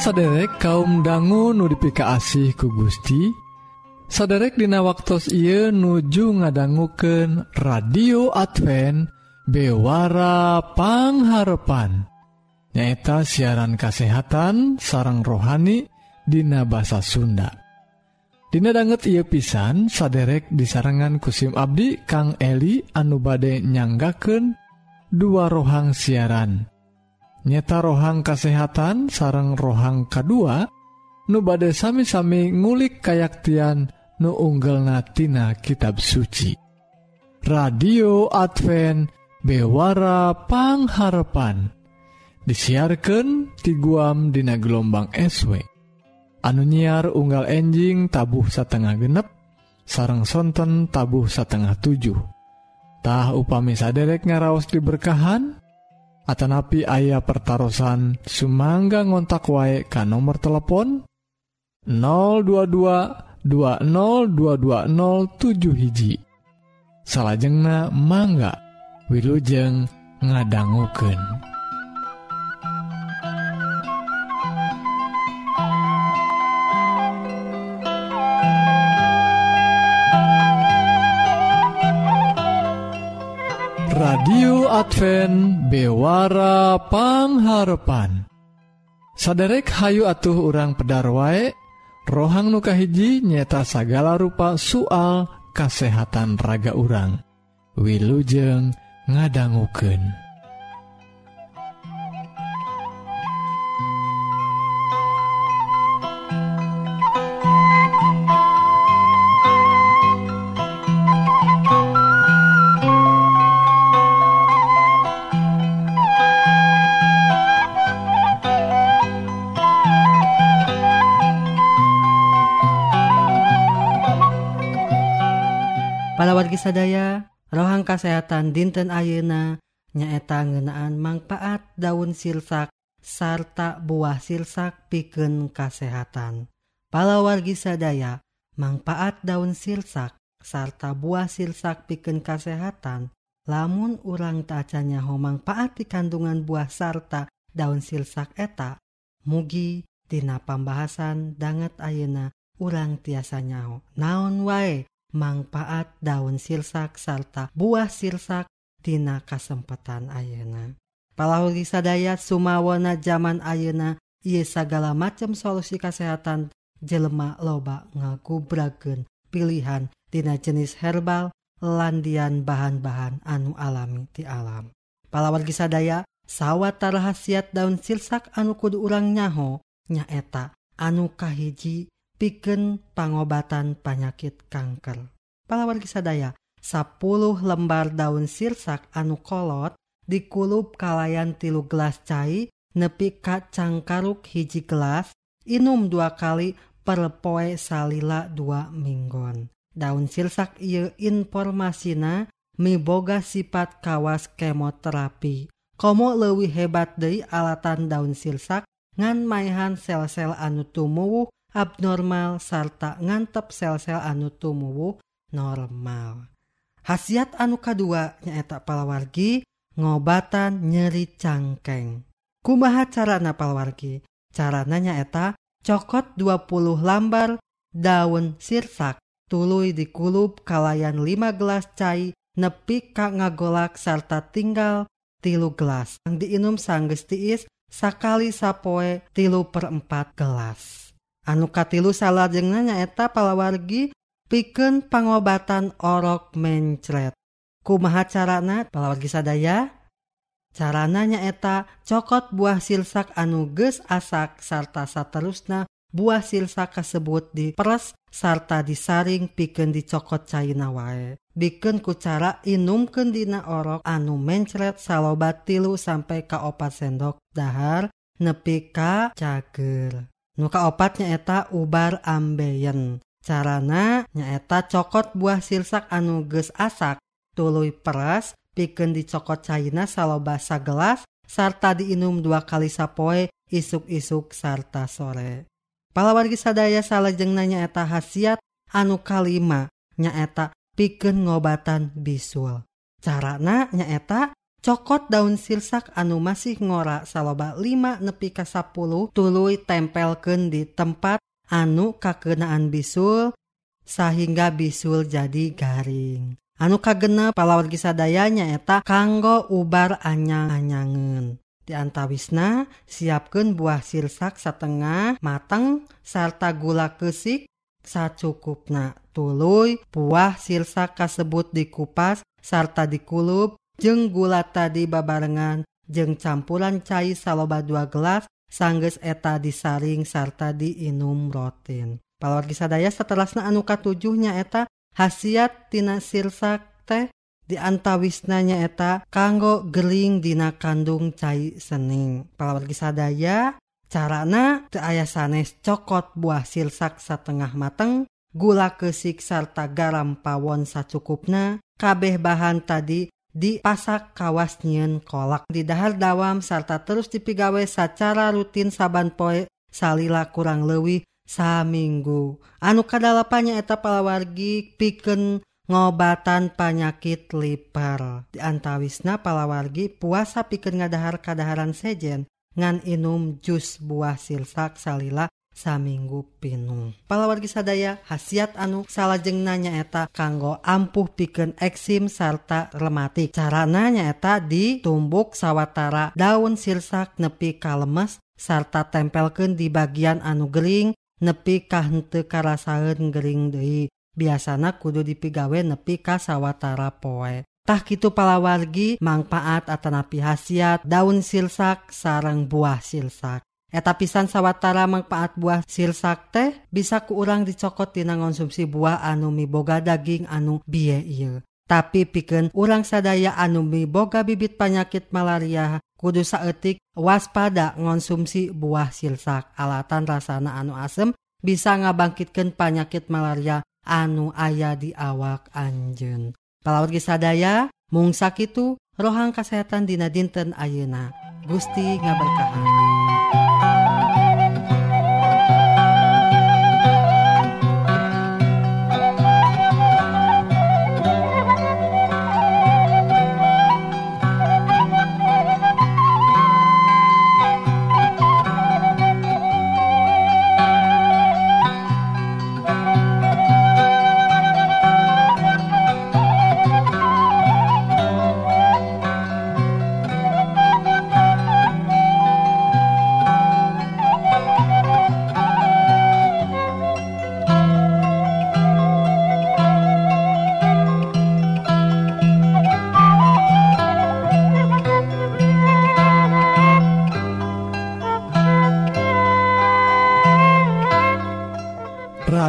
saderek kaum dangu nudipika asih ku Gusti. Saderek dina waktu Ieu nuju ngadangguken radio Advent bewarapangharpan nyaeta siaran kasehatan sarang rohani Dina bahasa Sunda. Dina banget ia pisan saderek di sarangan kusim Abdi Kang Eli anu bade nyanggaken dua rohang siaran. nyata rohang kesehatan sarang rohang kedua nu bade sami-sami ngulik kayaktian nu unggal natina kitab suci. Radio Advent bewara pangharapan disiarkan ti guam dina gelombang SW anu nyiar unggal enjing tabuh satengah genep sarang sonten tabuh satengah 7tah upami saderek ngaraos diberkahan Atanapi ayah pertaran Sumangga ngontak wae ka nomor telepon 022 202207 hiji salahjengna mangga Wilujeng ngadangguken. radio Advent bewara pangharpan saderek Hayu atuh urang pedar wae rohang nukahiji nyeta sagala rupa soal kesehatan raga urang. Wilujeng ngadangguken sadaya rohang kesehatan dinten ayeuna nyaeta ngenaan manfaat daun silsak sarta buah silsak piken kesehatan palawargi sadaya manfaat daun silsak sarta buah silsak piken kesehatan lamun urang tacanya homangfaat di kandungan buah sarta daun silsak eta mugi tina pambahasan danget ayeuna urang tiasa nyao naon wae? manfaat daun sirsak sarta buah sirsak tina kesempatan ayeuna. Palahuri sadaya sumawana zaman ayeuna ieu sagala macam solusi kesehatan jelema loba ngagubrageun pilihan tina jenis herbal landian bahan-bahan anu alami ti alam. Palawargi sadaya sawwatara tarahasiat daun sirsak anu kudu urang nyaho nyaeta anu kahiji piken pangobatan panyakit kanker. Palawar sadaya 10 lembar daun sirsak anu kolot dikulup kalayan tilu gelas cai nepi ka cangkaruk hiji gelas inum dua kali per poe salila dua minggon. Daun sirsak ieu informasina miboga sifat kawas kemoterapi. Komo leuwih hebat deui alatan daun sirsak ngan maehan sel-sel anu tumuwuh abnormal sarta ngantep sel-sel anu tumuwuh normal. Hasiat anu kedua nyaeta palawargi ngobatan nyeri cangkeng. Kumaha carana palawargi? Carana nyaeta cokot 20 lambar daun sirsak tuluy dikulub kalayan 5 gelas cai nepi ka ngagolak sarta tinggal tilu gelas. Yang diinum sanggeus tiis sakali sapoe tilu perempat 4 gelas. anu katilu salahjengna nyaeta palawargi piken pengobatan orok mencret. Kumaha carana? Palawargi sadaya? Carana nyaeta cokot buah silsak anu geus asak sarta saterusna buah silsak kasebut diperes sarta disaring piken dicokot cairna wae. Bikin ku cara inumken dina orok anu mencret salobat tilu sampai ka opat sendok dahar nepi ka cager. muka opatnya eta ubar ambeien. Carana nyaeta cokot buah sirsak anuges asak. Tuluy peras piken dicokot cairna saloba gelas sarta diinum dua kali sapoe isuk-isuk sarta sore. Palawargi sadaya salajengna nanyaeta khasiat anu kalima nyaeta piken ngobatan bisul. Carana nyaeta cokot daun sirsak anu masih ngora saloba 5 nepi ka 10 tuluy tempelken di tempat anu kakenaan bisul sehingga bisul jadi garing. Anu kagena palawar gisadayanya eta kanggo ubar anyang-anyangen diantawisna siapkan buah sirsak setengah mateng sarta gula kesik sacukupna tuluy buah sirsak kasebut dikupas sarta dikulub jeng gula tadi babarengan jeng campuran cair saloba dua gelas sangges eta disaring sarta diinum rotin. Palawar sadaya setelahna anuka tujuhnya eta hasiat tina sirsak teh diantawisnanya eta kanggo geling dina kandung cai sening. Palawar sadaya carana teu aya sanes cokot buah sirsak setengah mateng, gula kesik sarta garam pawon sacukupna, kabeh bahan tadi di pasak kawasnyiun kolak. Di dahar dawam sarta terus dipigawe secara rutin saban poe salila kurang lewih saminggu anu kadalapanya eta palawargi piken ngobatan panyakit liver diantawisna palawargi puasa piken ngadahar kadaharan sejen ngan inum jus buah silsak salila saminggu pinung. Palawargi sadaya khasiat anu salajengnanya eta kanggo ampuh piken eksim sarta rematik. Carananya eta ditumbuk sawwatara daun sirsak nepi kalemes sarta tempelken di bagian anu Gering nepi kahente karasaun Gering deui. Biasanya kudu dipigawe nepi kasawwatara poe. Tah kitu palawargi manfaat atanapi hasiat daun silsak sarang buah silsak. Eta pisan sawwatara manfaat buah sirsak teh bisa kurang dicokot tina konsumsi buah anumi boga daging anu biye il. Tapi piken urang sadaya anumi boga bibit panyakit malaria kudu saetik waspada ngonsumsi buah sirsak alatan rasana anu asem bisa ngabangkitkan panyakit malaria anu aya di awak Anjun. Palaur sadaya mungsak itu rohang kesehatan dina dinten ayeuna. Gusti ngaberkahan.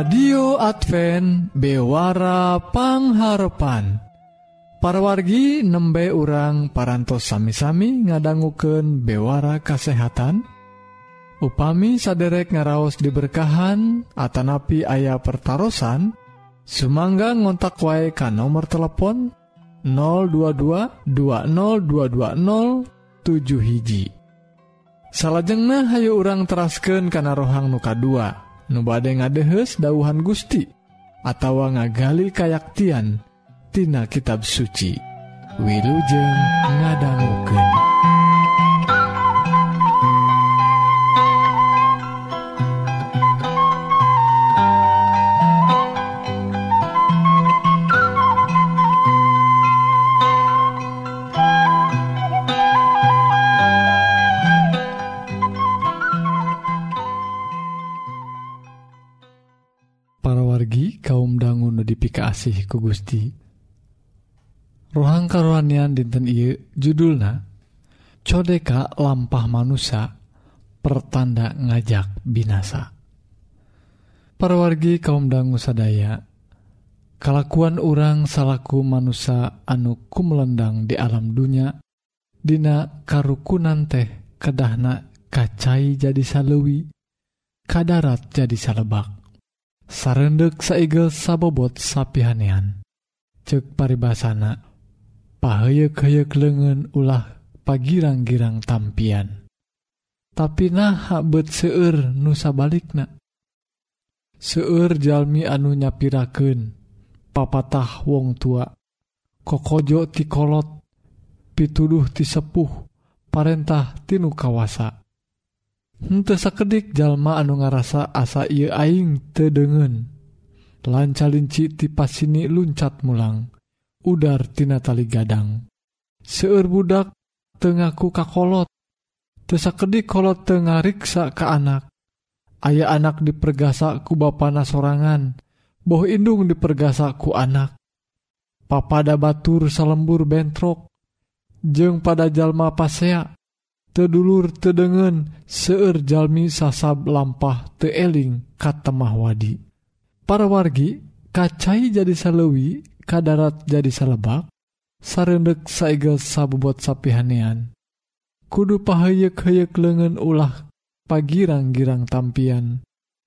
radio Advent bewarapangharpan parwargi nembe urang parantos sami-sami ngadangguken bewara kasehatan. Upami saderek ngaraos diberkahan Atanapi ayah pertaran Sumangga ngontak wae ka nomor telepon 022 20220 hiji. Salajengnah hayu urang terasken kana rohang nuka 2 nubade ngadehes dauhan Gusti atawa ngagali kayaktian tina kitab suci Wilujeng ngadangguken. kasih ku Gusti. Rohang karuanian dinten I judulna codeka lampah manusia pertanda ngajak binasa. Parwargi kaum dangu sadaya kalakuan orang salaku manusia anu ku melendang di alam dunia Dina karukunan teh kedahna kacai jadi salewi kadarat jadi salebak. sarendek saigel sabobot sapihanean cek paribasana pahayek hayek lengan ulah pagirang-girang tampian. Tapi nah habet seueur nusa balikna seueur jalmi anu nyapirakeun papatah wong tua. Kokojo tikolot pituduh ti sepuh parentah tinu kawasa. sakedik jalma anu ngarasa asa ia aing tedegen lanca linci tipas sini luncat mulang udartina tali gadang. Seueur budak Tenku kakolot tesakedik kolot tengariksa ke anak. Aya anak dipergasa ku bana sorangan boh indung dipergasa ku anak. Papada batur salembur bentrok jeung pada jalma pasea tedulur tedegen seueur jalmi sasab lampah teeling katemah wadi. Para wargi kacai jadi salewi kadarat jadi salebak sarendek saigel sabobot sapihanean. Kudu pahayek-hayek lengan ulah pagirang-girang tampian.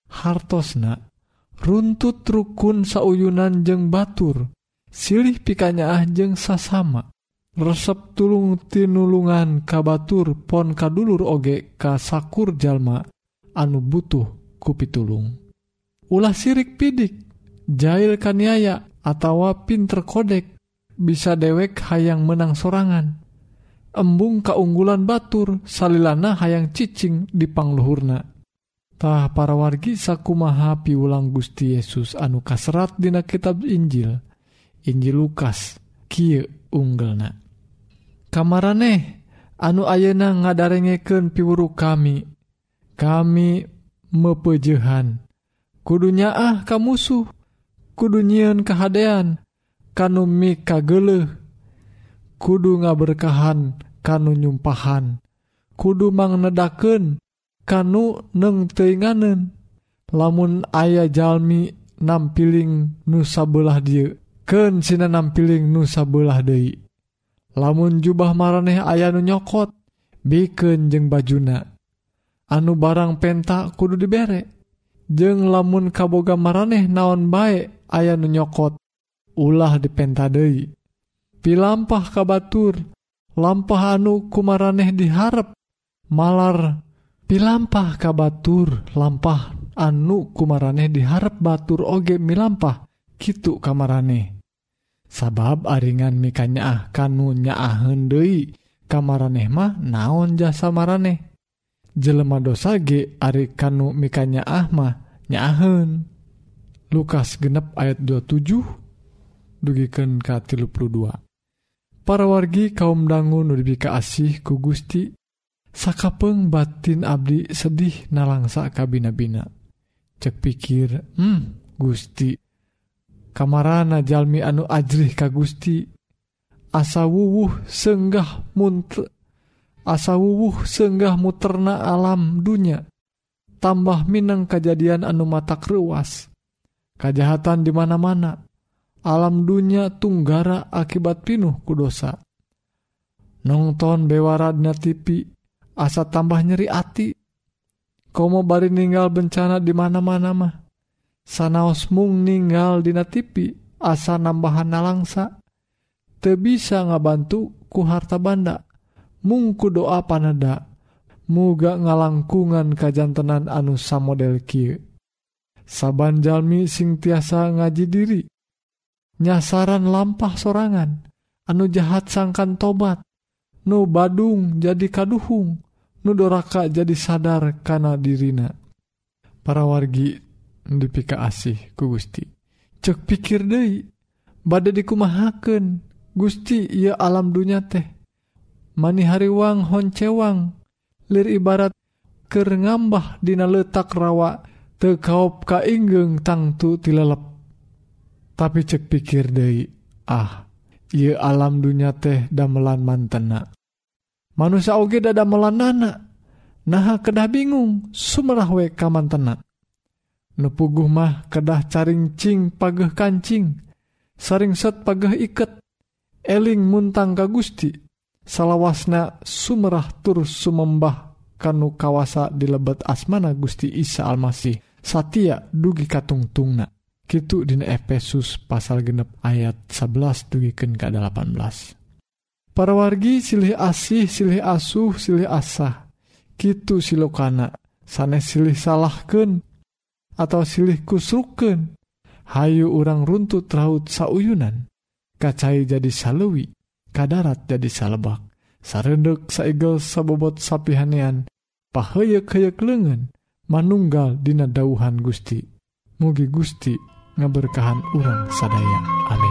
Hartosna runtut rukun sauyunan jeng batur silih pikanyaah jeng sasama. resep tulung tinulungan kabatur pon kadulur oge kasakur jalma anu butuh kupitulung. Ulah sirik pidik jahil kaniaya atawa pinter kodek bisa dewek hayang menang sorangan. Embung keunggulan batur salilana hayang cicing di pangluhurna. Tah para wargi sakumaha piulang Gusti Yesus anu kasrat dina kitab Injil. Injil Lukas kieu unggelna. kamareh anu ayeuna ngadarengeken piwuru kami. Kami mepejehan. Kudunya ah kamusuh. Kudunyian kehaan kanu mi kagele kudu ngaberkahan kanu nyumpahan. Kudu mangnedaken kanu neng teinganen lamun ayah jalmi nampiling nusabelah dia ken sina nampiling nusabelah Dei lamun jubah maraneh ayanu nyokot bikin jeng bajuna. Anu barang pentak kudu diberek jeng lamun kaboga maraneh naon baik ayanu nyokot ulah dipenta dipentadei pilampah ka Batur lampah anu kumaraneh diharep malar pilampah ka Batur lampah anu kumaraneh diharep batur oge milampah gitu kamarane sabab aringan mikanyaah kanunyaahan deui kamaraneh mah naon jasa maraneh jelema dosa ge ari kanu mikanyaah mah nyaahan Lukas genep ayat 27 dugikan ka 32 para wargi kaum dangu nudibika asih ku Gusti sakapeng batin Abdi sedih nalangsa kabina-bina cek pikir hmm Gusti. kamarana Jalmi anu ajrih ka Gusti. Asa wuwuh senggah munt asa wuwuh senggah muterna alam dunya. Tambah Minang kejadian anu mata ruas kejahatan di mana-mana. Alam dunya tunggara akibat pinuh kudosa nonton bewaradnya TV asa tambah nyeri ati. Kau mau bari ninggal bencana di mana-mana mah. sanaos mung ninggal dina tipi asa nambahan nalangsa. Te bisa ngabantu ku harta banda mungku doa panada. Muga ngalangkungan kajantenan anu samodel kieu. Saban jalmi sing tiasa ngaji diri nyasaran lampah sorangan anu jahat sangkan tobat nu badung jadi kaduhung nu doraka jadi sadar kana dirina. Para wargi dupi ka asih ku Gusti. Cek pikir Dei bad dikumahaken Gusti ia alam dunya teh. Mani hariwang honcewang lir ibarat ke ngambah dina letak rawa tekaup kainggeng tangtu tilelep tapi cek pikir Dei ah ia alam dunya teh damelan mantena. Manusia oge dada melanana naha kedah bingung sumerah we kamantena Nupuguh mah kedah caringcing pageh kancing, saringset pageh iket, eling muntang ka Gusti, salawasna sumerah tur sumembah kanu kawasa di lebet asmana Gusti Isa Almasih, Satia dugi katungtungna. Kitu dina Efesus pasal genep ayat 11 dugiken ka 18. Para wargi silih asih, silih asuh, silih asah. Kitu silokana, sanes silih salahken, atau silih kusruken Hayu urang runtut raut sauyunan kacai jadi salewi kadarat jadi salebak sarendek saigel sabobot sapihanean paheyek-heyek lengan manunggal dina dauhan Gusti. Mugi Gusti ngaberkahan urang sadaya. Amin.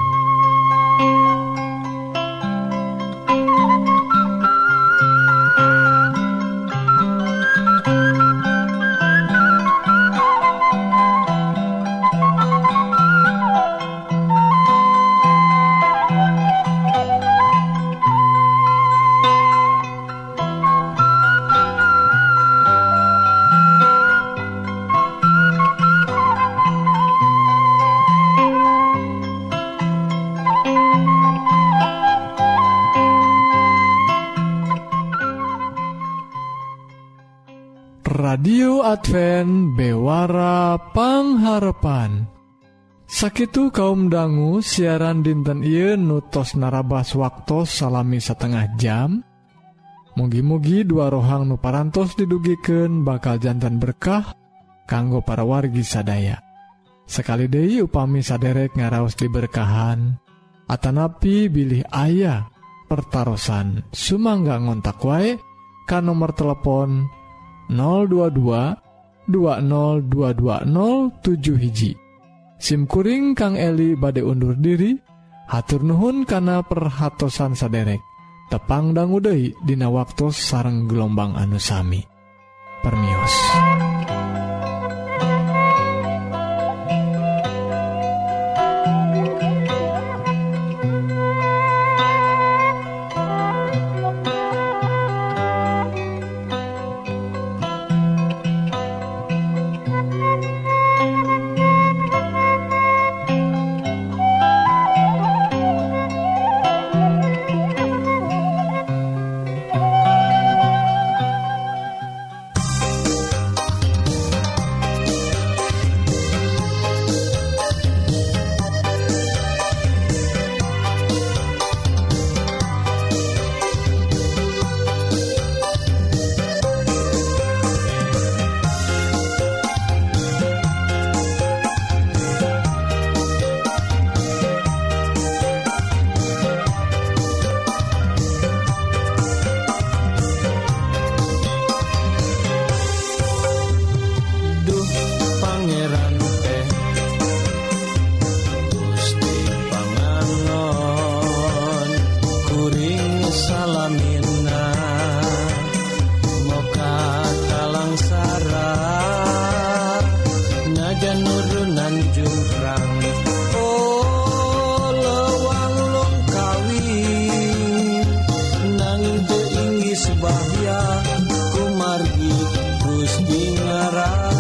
Advent bewarapangharpan Sakitu kaum dangu siaran dinten I nutos narabas waktu salami setengah jam. Mugi-mugi dua rohang nuparantos didugiken bakal jantan berkah kanggo para wargi sadaya. Sekali Dehi upami saderek ngaraos diberkahan Atanapi bilih ayah pertaran Sumangga ngontak wae kan nomor telepon 022 20220 hiji SIMkuring Kang Eli bade undur diri hatur Nuhun kana perhatsan saderek tepang dangguudai Dina waktu sareng gelombang anusami permios. kumargi Gusti ngaran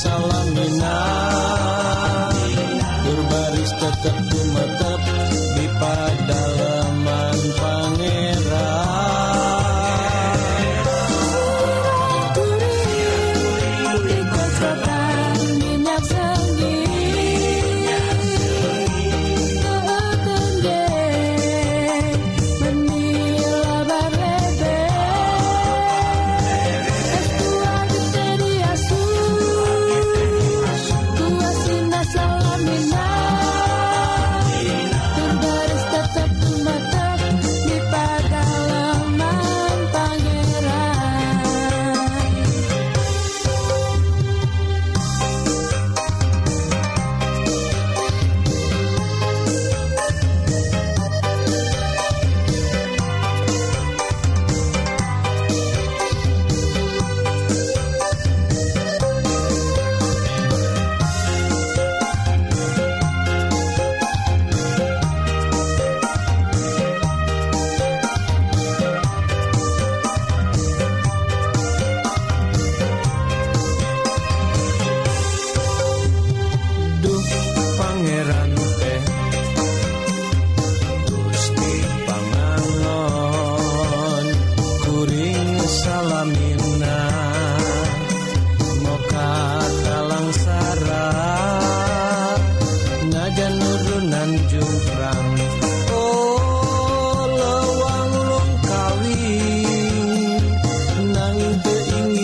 salamina.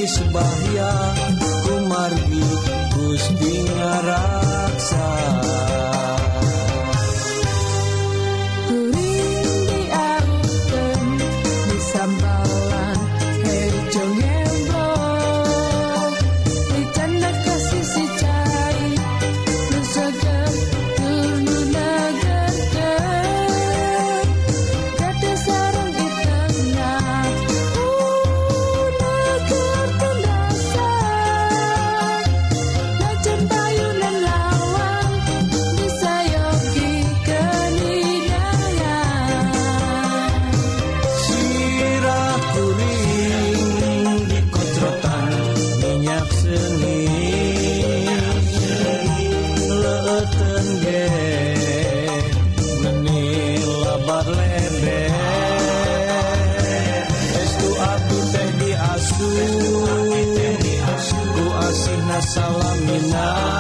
Subahya kumargi Gusti Ngaran. now.